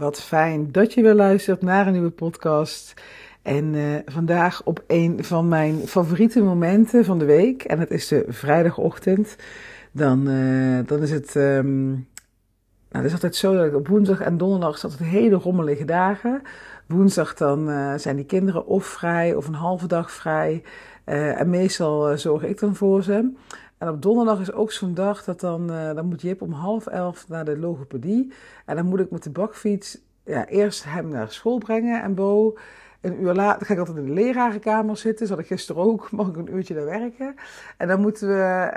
Wat fijn dat je weer luistert naar een nieuwe podcast. En uh, vandaag op een van mijn favoriete momenten van de week. En het is de vrijdagochtend. Dan, uh, dan is het. Um, nou, het is altijd zo dat ik op woensdag en donderdag is altijd hele rommelige dagen. Woensdag dan uh, zijn die kinderen of vrij of een halve dag vrij. en meestal zorg ik dan voor ze. En op donderdag is ook zo'n dag dat dan, uh, dan moet Jip om half elf naar de logopedie. En dan moet ik met de bakfiets ja, eerst hem naar school brengen. En Bo, een uur later ga ik altijd in de lerarenkamer zitten. Zat ik gisteren ook, mag ik een uurtje daar werken. En dan moeten we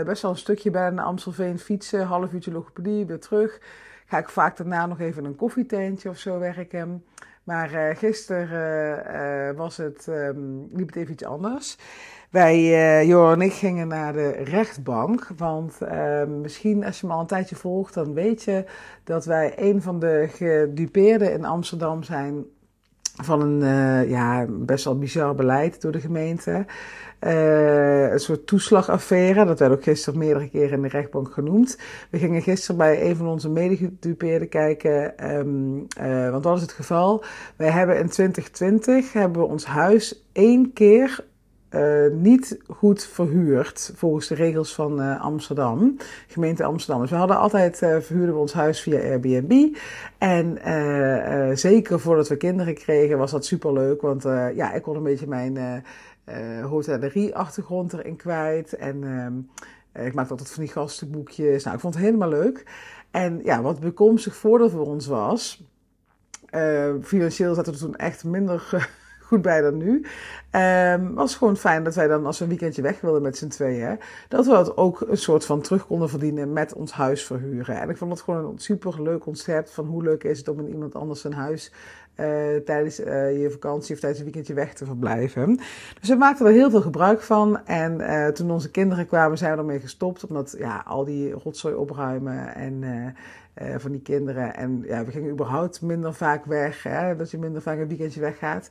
uh, best wel een stukje bij naar Amstelveen fietsen. Half uurtje logopedie, weer terug. Ga ik vaak daarna nog even in een koffietentje of zo werken. Maar uh, gisteren was het, um, liep het even iets anders. Wij, uh, Jor en ik, gingen naar de rechtbank. Want uh, misschien als je me al een tijdje volgt, dan weet je dat wij een van de gedupeerden in Amsterdam zijn van een uh, ja, best wel bizar beleid door de gemeente. Een soort toeslagaffaire, dat werd ook gisteren meerdere keren in de rechtbank genoemd. We gingen gisteren bij een van onze medegedupeerden kijken, uh, want dat is het geval. Wij hebben in 2020 hebben we ons huis één keer uh, niet goed verhuurd volgens de regels van uh, Amsterdam, gemeente Amsterdam. Dus we hadden altijd, uh, verhuurden we ons huis via Airbnb. En zeker voordat we kinderen kregen was dat superleuk, want ja, ik kon een beetje mijn hotellerie-achtergrond erin kwijt. En ehm, ik maakte altijd van die gastenboekjes. Nou, ik vond het helemaal leuk. En ja, wat bekomstig voordat voor ons was, financieel zaten we toen echt minder goed bij dan nu. Um, was gewoon fijn dat wij dan, als we een weekendje weg wilden met z'n tweeën, dat we dat ook een soort van terug konden verdienen met ons huis verhuren. En ik vond het gewoon een super leuk concept van hoe leuk is het om in iemand anders zijn huis uh, tijdens uh, je vakantie of tijdens een weekendje weg te verblijven. Dus we maakten er heel veel gebruik van. En uh, toen onze kinderen kwamen, zijn we ermee gestopt. Omdat ja, al die rotzooi opruimen en van die kinderen. En ja, we gingen überhaupt minder vaak weg. Hè, dat je minder vaak een weekendje weggaat.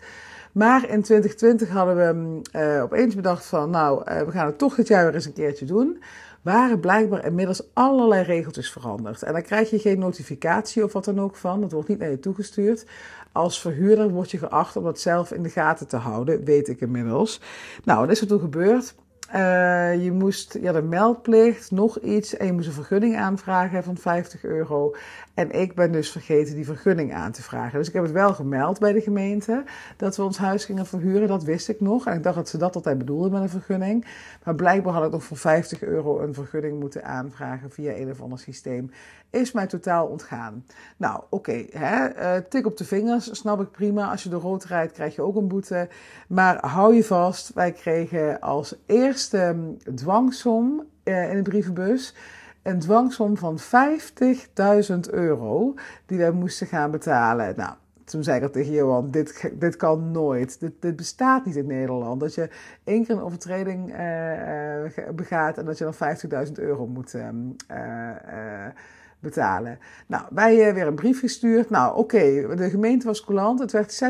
Maar in 2020 hadden we uh, opeens bedacht van, nou, uh, we gaan het toch dit jaar weer eens een keertje doen. Waren blijkbaar inmiddels allerlei regeltjes veranderd. En dan krijg je geen notificatie of wat dan ook van. Dat wordt niet naar je toegestuurd. Als verhuurder word je geacht om dat zelf in de gaten te houden, weet ik inmiddels. Nou, wat is er toen gebeurd? Uh, je moest ja, de meldplicht, nog iets. En je moest een vergunning aanvragen van 50 euro. En ik ben dus vergeten die vergunning aan te vragen. Dus ik heb het wel gemeld bij de gemeente dat we ons huis gingen verhuren. Dat wist ik nog. En ik dacht dat ze dat altijd bedoelden met een vergunning. Maar blijkbaar had ik nog voor 50 euro een vergunning moeten aanvragen via een of ander systeem. Is mij totaal ontgaan. Nou, oké. Uh, tik op de vingers, snap ik prima. Als je door rood rijdt, krijg je ook een boete. Maar hou je vast, wij kregen als eerste dwangsom uh, in de brievenbus een dwangsom van 50.000 euro die wij moesten gaan betalen. Nou, toen zei ik al tegen Johan, dit, dit kan nooit. Dit, dit bestaat niet in Nederland. Dat je één keer een overtreding uh, uh, begaat en dat je dan 50.000 euro moet uh, betalen. Nou, wij weer een brief gestuurd. Nou, oké, de gemeente was coulant. Het werd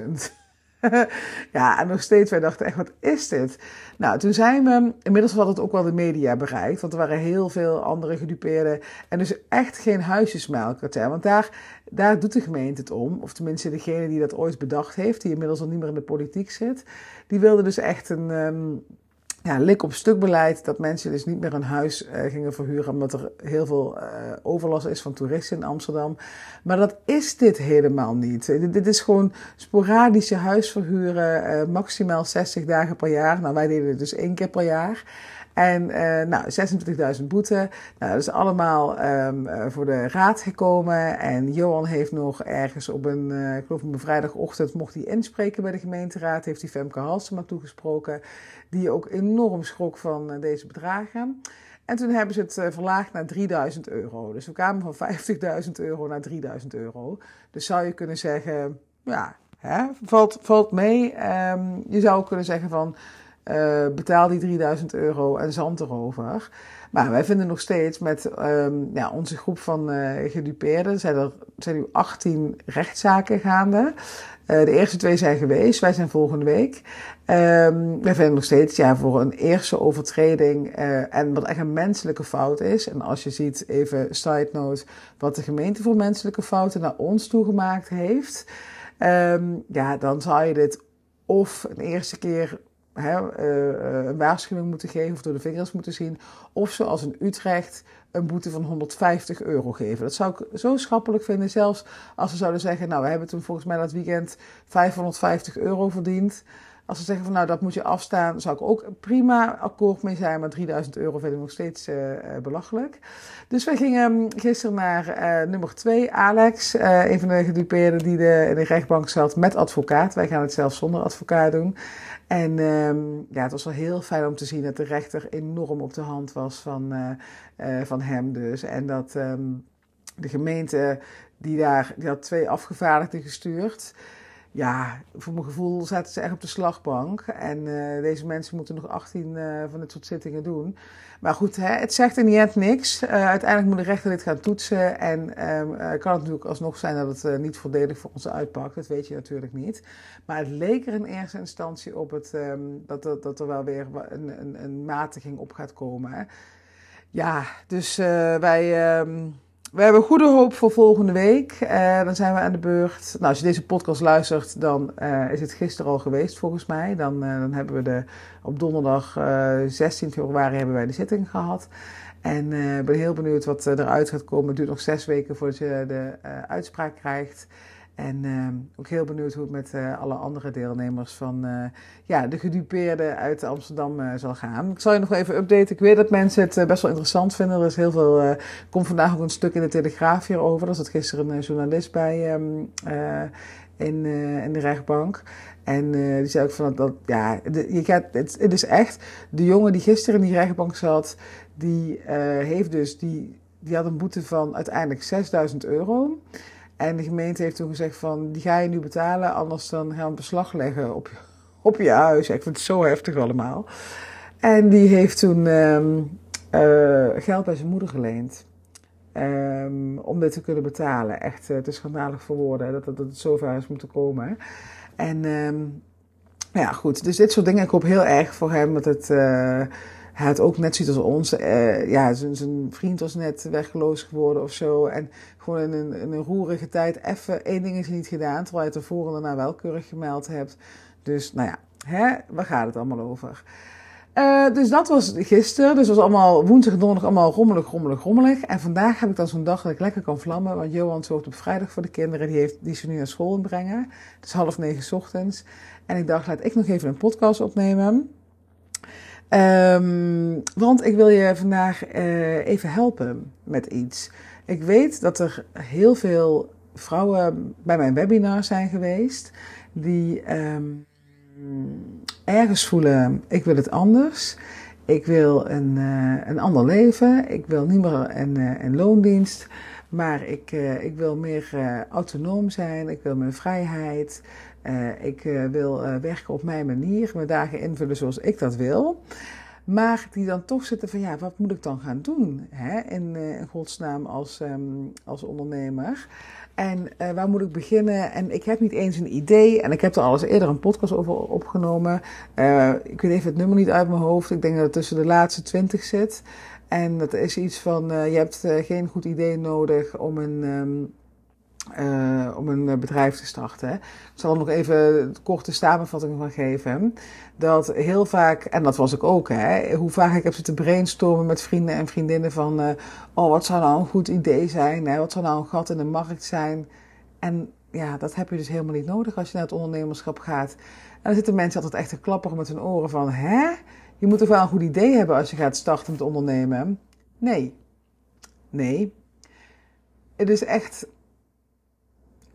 26.000. ja, en nog steeds, wij dachten echt, wat is dit? Nou, toen zijn we, inmiddels had het ook wel de media bereikt, want er waren heel veel andere gedupeerden. En dus echt geen huisjesmelkertje, want daar, daar doet de gemeente het om. Of tenminste, degene die dat ooit bedacht heeft, die inmiddels al niet meer in de politiek zit, die wilde dus echt een... Um, ja, lik op stuk beleid dat mensen dus niet meer een huis uh, gingen verhuren omdat er heel veel uh, overlast is van toeristen in Amsterdam. Maar dat is dit helemaal niet. Dit, dit is gewoon sporadische huisverhuren, maximaal 60 dagen per jaar. Nou, wij deden het dus één keer per jaar. En uh, nou, 26.000 boete. Nou, dat is allemaal um, uh, voor de raad gekomen. En Johan heeft nog ergens op een, uh, ik geloof op een vrijdagochtend, mocht hij inspreken bij de gemeenteraad. Heeft hij Femke Halsema toegesproken. Die ook enorm schrok van deze bedragen. En toen hebben ze het verlaagd naar 3000 euro. Dus we kwamen van 50.000 euro naar 3000 euro. Dus zou je kunnen zeggen, ja, hè, valt, valt mee. Um, je zou kunnen zeggen van uh, betaal die 3000 euro en zand erover. Maar wij vinden nog steeds met um, ja, onze groep van uh, gedupeerden, zijn er zijn nu 18 rechtszaken gaande. Uh, de eerste twee zijn geweest, wij zijn volgende week. Um, wij vinden nog steeds ja, voor een eerste overtreding en wat echt een menselijke fout is. En als je ziet, even side note, wat de gemeente voor menselijke fouten naar ons toegemaakt heeft. Um, ja, dan zou je dit of een eerste keer hè, uh, een waarschuwing moeten geven of door de vingers moeten zien. Of zoals in Utrecht een boete van 150 euro geven. Dat zou ik zo schappelijk vinden, zelfs als ze zouden zeggen: Nou, we hebben toen volgens mij dat weekend 550 euro verdiend. Als ze zeggen van nou dat moet je afstaan, zou ik ook prima akkoord mee zijn. Maar 3000 euro vind ik nog steeds uh, belachelijk. Dus wij gingen gisteren naar uh, nummer 2, Alex. Een van de gedupeerden die de, de rechtbank zat met advocaat. Wij gaan het zelf zonder advocaat doen. En um, ja, het was wel heel fijn om te zien dat de rechter enorm op de hand was van, van hem dus. En dat um, de gemeente die daar, die had twee afgevaardigden gestuurd ja, voor mijn gevoel zaten ze echt op de slagbank. En uh, deze mensen moeten nog 18 uh, van dit soort zittingen doen. Maar goed, hè, het zegt in die end niks. Uh, uiteindelijk moet de rechter dit gaan toetsen. En um, kan het natuurlijk alsnog zijn dat het niet voordelig voor ons uitpakt. Dat weet je natuurlijk niet. Maar het leek er in eerste instantie op het, um, dat, dat, dat, er wel weer een, een, een matiging op gaat komen. Hè. Ja, dus wij. Um, we hebben goede hoop voor volgende week. Uh, dan zijn we aan de beurt. Nou, als je deze podcast luistert, dan uh, is het gisteren al geweest volgens mij. Dan, uh, dan hebben we de, op donderdag 16 februari hebben wij de zitting gehad. En ik ben heel benieuwd wat eruit gaat komen. Het duurt nog zes weken voordat je de uitspraak krijgt. En uh, ook heel benieuwd hoe het met uh, alle andere deelnemers van uh, ja, de gedupeerden uit Amsterdam zal gaan. Ik zal je nog even updaten. Ik weet dat mensen het best wel interessant vinden. Er is heel veel. Er komt vandaag ook een stuk in de Telegraaf hierover. Er zat gisteren een journalist bij um, in, in de rechtbank. En die zei ook van dat, ja, je gaat, het, het, is echt. De jongen die gisteren in die rechtbank zat, die heeft dus, die, die had een boete van uiteindelijk 6000 euro. En de gemeente heeft toen gezegd van, die ga je nu betalen, anders dan gaan we beslag leggen op, op je huis. Ik vind het zo heftig allemaal. En die heeft toen um, uh, geld bij zijn moeder geleend. Um, om dit te kunnen betalen. Echt, uh, het is schandalig voor woorden dat, dat, het zover is moeten komen. En um, ja, goed. Dus dit soort dingen, ik hoop heel erg voor hem dat het... Uh, hij het ook net ziet als ons. Uh, ja, zijn vriend was net weggeloos geworden of zo. En gewoon in een, in een roerige tijd even één ding is niet gedaan. Terwijl je het ervoor en daarna wel keurig gemeld hebt. Dus nou ja, hè, waar gaat het allemaal over? Uh, dus dat was gisteren. Dus was allemaal woensdag en donderdag allemaal rommelig, rommelig, rommelig. En vandaag heb ik dan zo'n dag dat ik lekker kan vlammen. Want Johan zorgt op vrijdag voor de kinderen. Die, heeft, die ze nu naar school brengen. Het is half negen ochtends. En ik dacht, laat ik nog even een podcast opnemen. Um, want ik wil je vandaag uh, even helpen met iets. Ik weet dat er heel veel vrouwen bij mijn webinar zijn geweest die um, ergens voelen: ik wil het anders. Ik wil een, uh, een ander leven. Ik wil niet meer een, uh, een loondienst. Maar ik, ik wil meer autonoom zijn. Ik wil mijn vrijheid. Ik wil werken op mijn manier. Mijn dagen invullen zoals ik dat wil. Maar die dan toch zitten van ja, wat moet ik dan gaan doen hè? In, in godsnaam als, um, als ondernemer. En waar moet ik beginnen? En ik heb niet eens een idee. En ik heb er al eens eerder een podcast over opgenomen. Ik weet even het nummer niet uit mijn hoofd. Ik denk dat het tussen de laatste twintig zit. En dat is iets van, je hebt geen goed idee nodig om een... Um, uh, om een bedrijf te starten. Ik zal nog even een korte samenvatting van geven. Dat heel vaak, en dat was ik ook, hè, hoe vaak ik heb zitten brainstormen met vrienden en vriendinnen van, uh, oh, wat zou nou een goed idee zijn? Hè? Wat zou nou een gat in de markt zijn? En ja, dat heb je dus helemaal niet nodig als je naar het ondernemerschap gaat. En dan zitten mensen altijd echt te klapperen met hun oren van, hè? Je moet toch wel een goed idee hebben als je gaat starten met ondernemen? Nee. Nee. Het is echt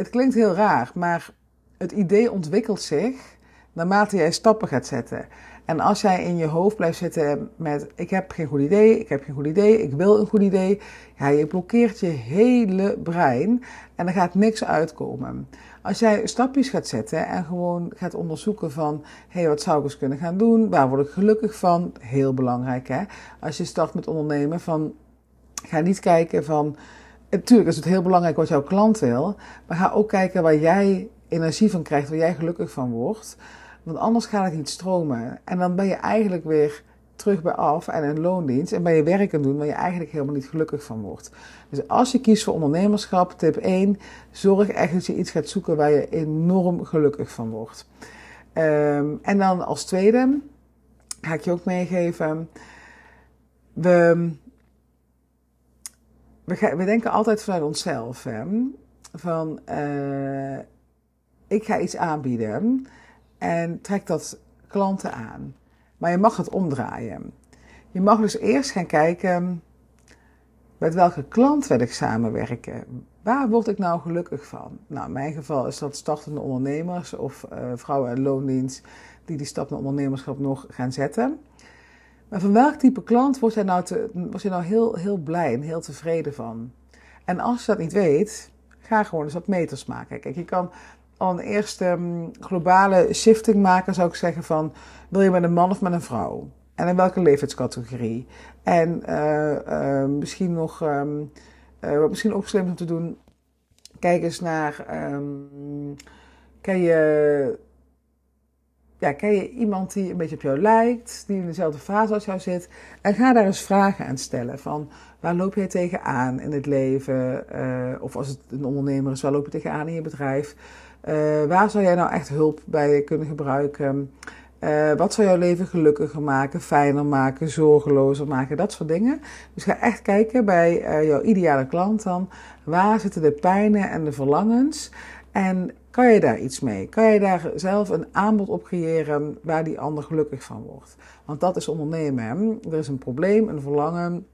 het klinkt heel raar, maar het idee ontwikkelt zich naarmate jij stappen gaat zetten. En als jij in je hoofd blijft zitten met ik heb geen goed idee, ik heb geen goed idee, ik wil een goed idee, ja, je blokkeert je hele brein en er gaat niks uitkomen. Als jij stapjes gaat zetten en gewoon gaat onderzoeken van hé, hey, wat zou ik eens kunnen gaan doen, waar word ik gelukkig van, heel belangrijk hè. Als je start met ondernemen van ga niet kijken van natuurlijk is het heel belangrijk wat jouw klant wil, maar ga ook kijken waar jij energie van krijgt, waar jij gelukkig van wordt. Want anders gaat het niet stromen. En dan ben je eigenlijk weer terug bij af en een loondienst. En ben je werk aan doen waar je eigenlijk helemaal niet gelukkig van wordt. Dus als je kiest voor ondernemerschap, tip 1, zorg echt dat je iets gaat zoeken waar je enorm gelukkig van wordt. Um, en dan als tweede ga ik je ook meegeven. We, we, denken altijd vanuit onszelf. Van uh, ik ga iets aanbieden en trek dat klanten aan. Maar je mag het omdraaien. Je mag dus eerst gaan kijken met welke klant wil ik samenwerken. Waar word ik nou gelukkig van? Nou, in mijn geval is dat startende ondernemers of uh, vrouwen en loondienst die die stap naar ondernemerschap nog gaan zetten. Maar van welk type klant word je nou, te, nou heel, heel blij en heel tevreden van? En als je dat niet weet, ga gewoon eens wat meters maken. Kijk, je kan al een eerste um, globale shifting maken, zou ik zeggen van, wil je met een man of met een vrouw? En in welke leeftijdscategorie? En uh, uh, misschien nog, um, uh, wat misschien ook slim om te doen, kijk eens naar, um, je, ja, ken je iemand die een beetje op jou lijkt, die in dezelfde fase als jou zit, en ga daar eens vragen aan stellen van, waar loop jij tegenaan in het leven? of als het een ondernemer is, waar loop je tegenaan in je bedrijf? Uh, waar zou jij nou echt hulp bij kunnen gebruiken? Uh, wat zou jouw leven gelukkiger maken, fijner maken, zorgelozer maken, dat soort dingen. Dus ga echt kijken bij jouw ideale klant dan. Waar zitten de pijnen en de verlangens? En kan je daar iets mee? Kan je daar zelf een aanbod op creëren waar die ander gelukkig van wordt? Want dat is ondernemen. Er is een probleem, een verlangen,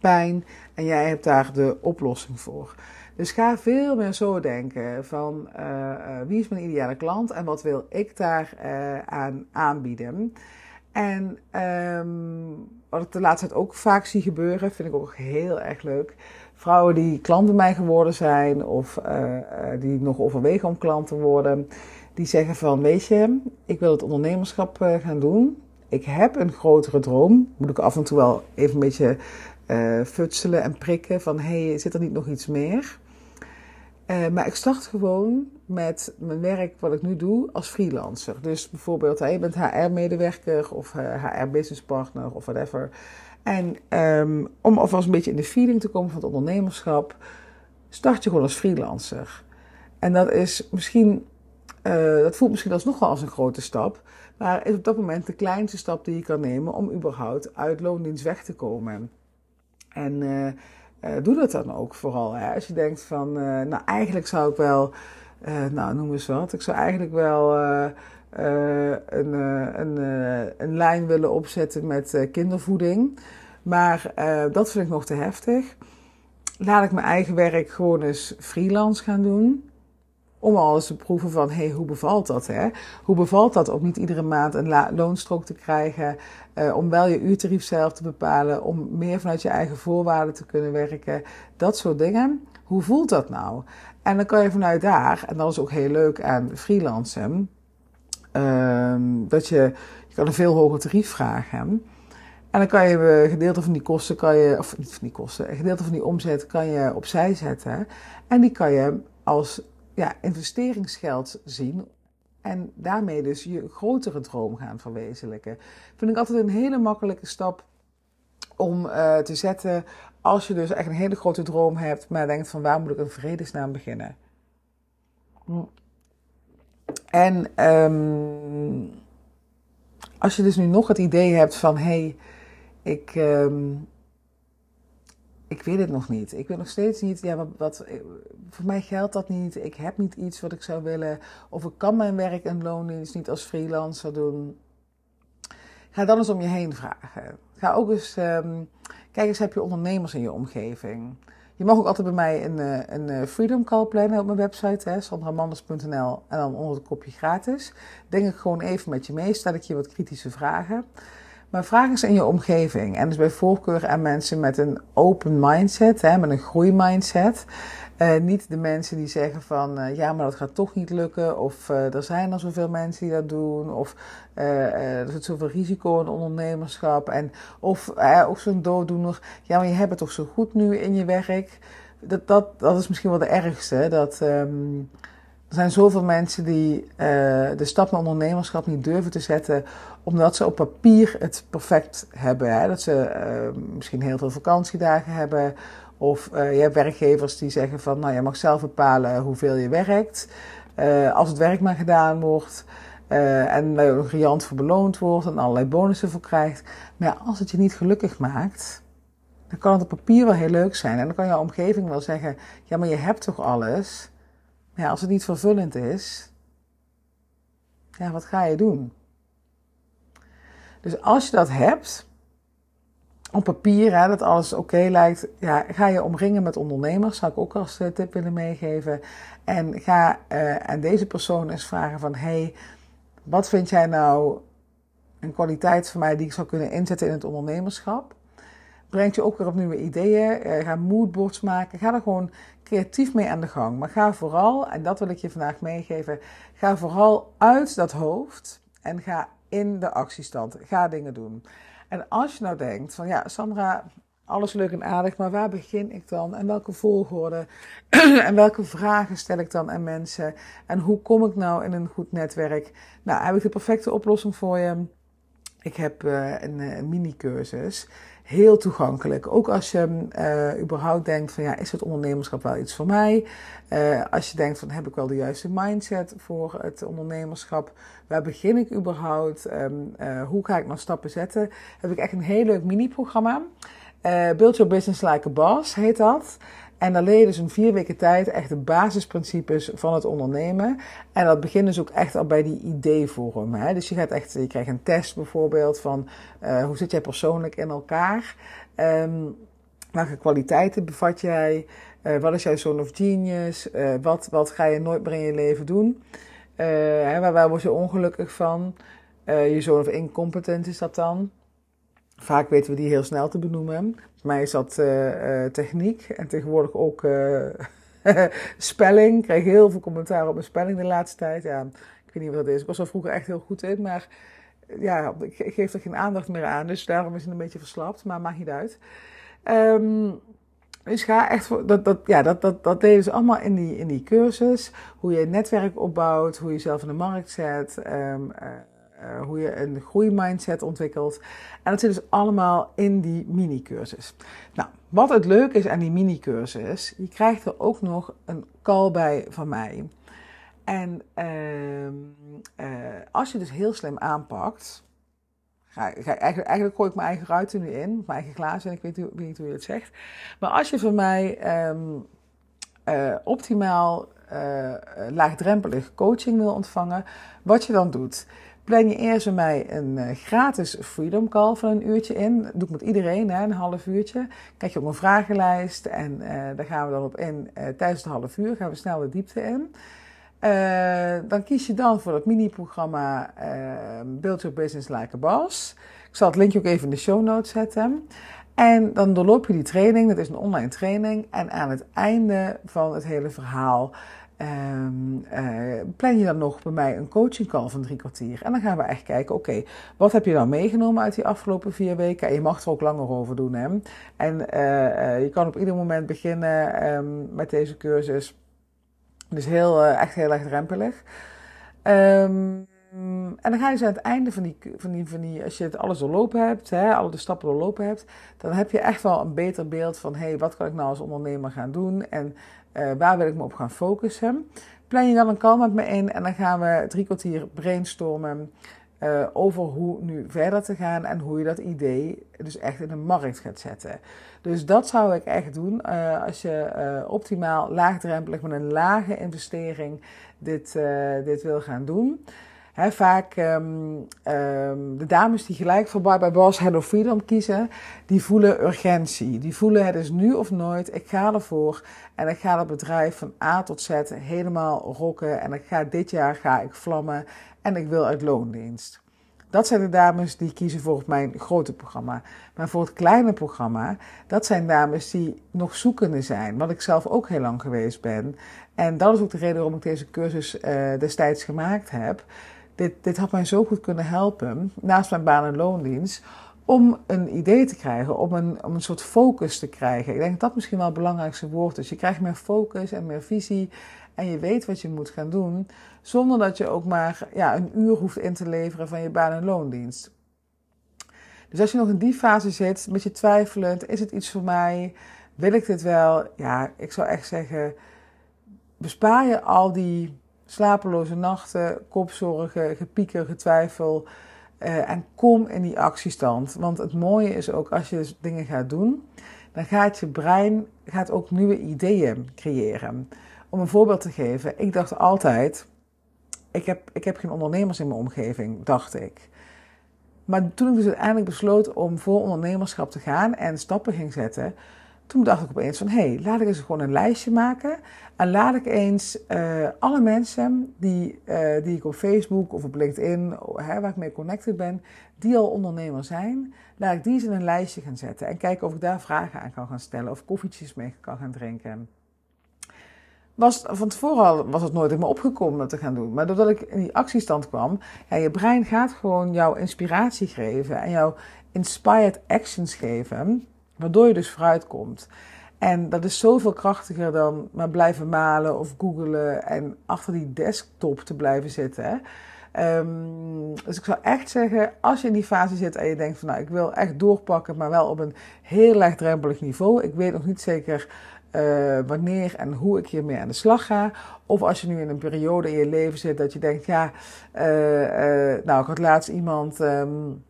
pijn en jij hebt daar de oplossing voor. Dus ga veel meer zo denken van uh, uh, wie is mijn ideale klant en wat wil ik daar uh, aan aanbieden. En um, wat ik de laatste tijd ook vaak zie gebeuren, vind ik ook heel erg leuk. Vrouwen die klant bij mij geworden zijn of die nog overwegen om klant te worden, die zeggen van weet je, ik wil het ondernemerschap gaan doen. Ik heb een grotere droom. Moet ik af en toe wel even een beetje futselen en prikken van hey, zit er niet nog iets meer? Maar ik start gewoon met mijn werk wat ik nu doe als freelancer. Dus bijvoorbeeld, je bent HR-medewerker of HR-businesspartner of whatever. En um, om alvast een beetje in de feeling te komen van het ondernemerschap, start je gewoon als freelancer. En dat is misschien, uh, dat voelt misschien alsnog wel als een grote stap, maar is op dat moment de kleinste stap die je kan nemen om überhaupt uit loondienst weg te komen. En uh, doe dat dan ook vooral. Hè? Als je denkt van, nou eigenlijk zou ik wel, nou noem eens wat, ik zou eigenlijk wel een, een, een lijn willen opzetten met kindervoeding. Maar dat vind ik nog te heftig. Laat ik mijn eigen werk gewoon eens freelance gaan doen om al eens te proeven van, hé, hey, hoe bevalt dat? Hè? Hoe bevalt dat om niet iedere maand een loonstrook te krijgen, om wel je uurtarief zelf te bepalen, om meer vanuit je eigen voorwaarden te kunnen werken, dat soort dingen. Hoe voelt dat nou? En dan kan je vanuit daar, en dat is ook heel leuk aan freelancen, uh, dat je, je kan een veel hoger tarief vragen. En dan kan je een gedeelte van die kosten, kan je, of niet van die kosten, een gedeelte van die omzet kan je opzij zetten. En die kan je als ja, investeringsgeld zien en daarmee dus je grotere droom gaan verwezenlijken. Vind ik altijd een hele makkelijke stap om uh, te zetten als je dus echt een hele grote droom hebt, maar denkt van waar moet ik een vredesnaam beginnen. En um, als je dus nu nog het idee hebt van hé, hey, ik, um, ik weet het nog niet. Ik weet nog steeds niet, ja, wat, wat, voor mij geldt dat niet. Ik heb niet iets wat ik zou willen. Of ik kan mijn werk en loondienst niet als freelancer doen. Ga dan eens om je heen vragen. Ga ook eens, um, kijk eens, heb je ondernemers in je omgeving? Je mag ook altijd bij mij een, een Freedom Call plannen op mijn website, sandramanders.nl. En dan onder het kopje gratis. Denk ik gewoon even met je mee, stel ik je wat kritische vragen. Maar vraag eens in je omgeving. En dus bij voorkeur aan mensen met een open mindset, hè, met een groeimindset. Uh, niet de mensen die zeggen van uh, ja, maar dat gaat toch niet lukken. Of uh, er zijn er zoveel mensen die dat doen. Of er zit zoveel risico in ondernemerschap. En, of ook zo'n dooddoener. Ja, maar je hebt het toch zo goed nu in je werk. Dat, dat, dat is misschien wel de ergste. Dat, um, er zijn zoveel mensen die de stap naar ondernemerschap niet durven te zetten omdat ze op papier het perfect hebben. Hè? Dat ze misschien heel veel vakantiedagen hebben. Of uh, je hebt werkgevers die zeggen van, nou je mag zelf bepalen hoeveel je werkt. Uh, als het werk maar gedaan wordt. en waar je ook riant voor beloond wordt en allerlei bonussen voor krijgt. Maar ja, als het je niet gelukkig maakt, dan kan het op papier wel heel leuk zijn. En dan kan jouw omgeving wel zeggen, ja maar je hebt toch alles. Maar ja, als het niet vervullend is, ja, wat ga je doen? Dus als je dat hebt, op papier, hè, dat alles oké lijkt, ja, ga je omringen met ondernemers, zou ik ook als eh, tip willen meegeven. En ga uh, aan deze persoon eens vragen van, hey, wat vind jij nou een kwaliteit van mij die ik zou kunnen inzetten in het ondernemerschap? Brengt je ook weer op nieuwe ideeën, uh, ga moodboards maken, ga er gewoon creatief mee aan de gang. Maar ga vooral, en dat wil ik je vandaag meegeven, ga vooral uit dat hoofd en ga in de actiestand. Ga dingen doen. En als je nou denkt van ja, Sandra, alles leuk en aardig, maar waar begin ik dan? En welke volgorde? en welke vragen stel ik dan aan mensen? En hoe kom ik nou in een goed netwerk? Nou, heb ik de perfecte oplossing voor je. Ik heb uh, een, een mini-cursus heel toegankelijk. Ook als je uh, überhaupt denkt van ja, is het ondernemerschap wel iets voor mij? Als je denkt van heb ik wel de juiste mindset voor het ondernemerschap? Waar begin ik überhaupt? Uh, hoe ga ik nou stappen zetten? Heb ik echt een heel leuk mini-programma. Build Your Business Like a Boss heet dat. En dan leer je dus in vier weken tijd echt de basisprincipes van het ondernemen. En dat begint dus ook echt al bij die ideevorm. Dus je, gaat echt, je krijgt een test bijvoorbeeld van uh, hoe zit jij persoonlijk in elkaar? Um, welke kwaliteiten bevat jij? Uh, wat is jouw zone of genius? Uh, wat, wat ga je nooit meer in je leven doen? Hè, waar, waar word je ongelukkig van? je zone of incompetent is dat dan? Vaak weten we die heel snel te benoemen. Voor mij is dat techniek en tegenwoordig ook uh, spelling. Ik krijg heel veel commentaar op mijn spelling de laatste tijd. Ja, ik weet niet wat dat is. Ik was er vroeger echt heel goed in, maar ja, ik geef er geen aandacht meer aan. Dus daarom is het een beetje verslapt, maar maakt niet uit. Um, dus ga echt voor, dat, dat, ja, dat, dat, dat deden ze allemaal in die, in die cursus. Hoe je netwerk opbouwt, hoe je jezelf in de markt zet. Um, uh, hoe je een groeimindset ontwikkelt. En dat zit dus allemaal in die mini-cursus. Nou, wat het leuke is aan die mini-cursus, je krijgt er ook nog een call bij van mij. En uh, uh, als je dus heel slim aanpakt, ga, ga, eigenlijk, eigenlijk gooi ik mijn eigen ruiten nu in, mijn eigen glazen, en ik weet, niet hoe je het zegt. Maar als je van mij um, optimaal laagdrempelig coaching wil ontvangen, wat je dan doet plan je eerst bij mij een uh, gratis Freedom Call van een uurtje in. Dat doe ik met iedereen, een half uurtje. Krijg je ook een vragenlijst en uh, daar gaan we dan op in. Uh, tijdens het half uur gaan we snel de diepte in. dan kies je dan voor het mini-programma Build Your Business Like a Boss. Ik zal het linkje ook even in de show notes zetten. En dan doorloop je die training, dat is een online training. En aan het einde van het hele verhaal Um, plan je dan nog bij mij een coaching call van drie kwartier. En dan gaan we echt kijken, oké, wat heb je dan meegenomen uit die afgelopen vier weken? En je mag er ook langer over doen. Hè? En uh, uh, je kan op ieder moment beginnen um, met deze cursus. Dus heel, echt heel erg drempelig. Um, en dan ga je ze aan het einde van die, van die, van die als je het alles doorlopen hebt, hè, alle de stappen doorlopen hebt, dan heb je echt wel een beter beeld van, hé, hey, wat kan ik nou als ondernemer gaan doen? En uh, waar wil ik me op gaan focussen? Plan je dan een call met me in en dan gaan we drie kwartier brainstormen uh, over hoe nu verder te gaan en hoe je dat idee dus echt in de markt gaat zetten. Dus dat zou ik echt doen uh, als je optimaal laagdrempelig met een lage investering dit, dit wil gaan doen. Vaak um, um, de dames die gelijk voor Bye Bye Boss Hello Freedom kiezen, die voelen urgentie. Die voelen het is nu of nooit, ik ga ervoor en ik ga het bedrijf van A tot Z helemaal rocken en ik ga dit jaar ga ik vlammen en ik wil uit loondienst. Dat zijn de dames die kiezen voor mijn grote programma. Maar voor het kleine programma, dat zijn dames die nog zoekende zijn. Wat ik zelf ook heel lang geweest ben. En dat is ook de reden waarom ik deze cursus uh, destijds gemaakt heb. Dit, had mij zo goed kunnen helpen, naast mijn baan- en loondienst, om een idee te krijgen, om een, om een soort focus te krijgen. Ik denk dat dat misschien wel het belangrijkste woord is. Je krijgt meer focus en meer visie en je weet wat je moet gaan doen, zonder dat je ook maar ja, een uur hoeft in te leveren van je baan- en loondienst. Dus als je nog in die fase zit, een beetje twijfelend, is het iets voor mij? Wil ik dit wel? Ja, ik zou echt zeggen, bespaar je al die slapeloze nachten, kopzorgen, gepieker, getwijfel. Uh, en kom in die actiestand. Want het mooie is ook als je dus dingen gaat doen, dan gaat je brein gaat ook nieuwe ideeën creëren. Om een voorbeeld te geven, ik dacht altijd, ik heb, ik heb geen ondernemers in mijn omgeving, dacht ik. Maar toen ik dus uiteindelijk besloot om voor ondernemerschap te gaan en stappen ging zetten, toen dacht ik opeens van, hé, hey, laat ik eens gewoon een lijstje maken. En laat ik eens uh, alle mensen die, uh, die ik op Facebook of op LinkedIn, hè, waar ik mee connected ben, die al ondernemer zijn, laat ik die eens in een lijstje gaan zetten. En kijken of ik daar vragen aan kan gaan stellen of koffietjes mee kan gaan drinken. Was, van tevoren was het nooit in me opgekomen dat te gaan doen. Maar doordat ik in die actiestand kwam, ja, je brein gaat gewoon jouw inspiratie geven en jouw inspired actions geven Waardoor je dus vooruit komt. En dat is zoveel krachtiger dan maar blijven malen of googelen en achter die desktop te blijven zitten. Um, dus ik zou echt zeggen, als je in die fase zit en je denkt van nou, ik wil echt doorpakken, maar wel op een heel laagdrempelig niveau. Ik weet nog niet zeker uh, wanneer en hoe ik hiermee aan de slag ga. Of als je nu in een periode in je leven zit dat je denkt, ja, uh, uh, nou, ik had laatst iemand. Um,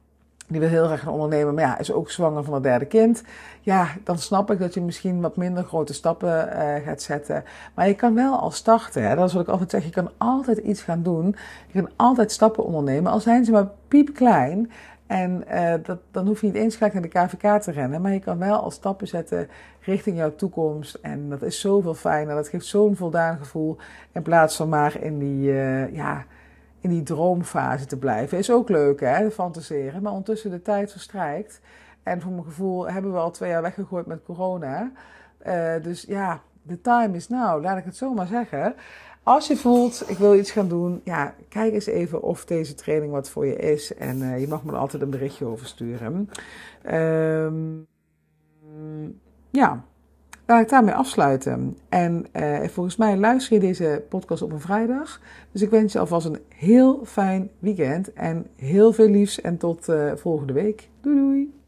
die wil heel graag gaan ondernemen, maar ja, is ook zwanger van het derde kind. Ja, dan snap ik dat je misschien wat minder grote stappen uh, gaat zetten. Maar je kan wel al starten. Hè? Dat is wat ik altijd zeg. Je kan altijd iets gaan doen. Je kan altijd stappen ondernemen, al zijn ze maar piepklein. En uh, dat, dan hoef je niet eens gelijk naar de KVK te rennen. Maar je kan wel al stappen zetten richting jouw toekomst. En dat is zoveel fijner. Dat geeft zo'n voldaan gevoel. In plaats van maar in die, uh, ja in die droomfase te blijven. Is ook leuk, hè, fantaseren. Maar ondertussen de tijd verstrijkt. En voor mijn gevoel hebben we al twee jaar weggegooid met corona. Uh, dus ja, de time is now, laat ik het zo maar zeggen. Als je voelt, ik wil iets gaan doen, ja, kijk eens even of deze training wat voor je is. En uh, je mag me er altijd een berichtje over sturen. Um, ja, laat ik daarmee afsluiten. En uh, volgens mij luister je deze podcast op een vrijdag. Dus ik wens je alvast een heel fijn weekend en heel veel liefs en tot uh, volgende week. Doei doei!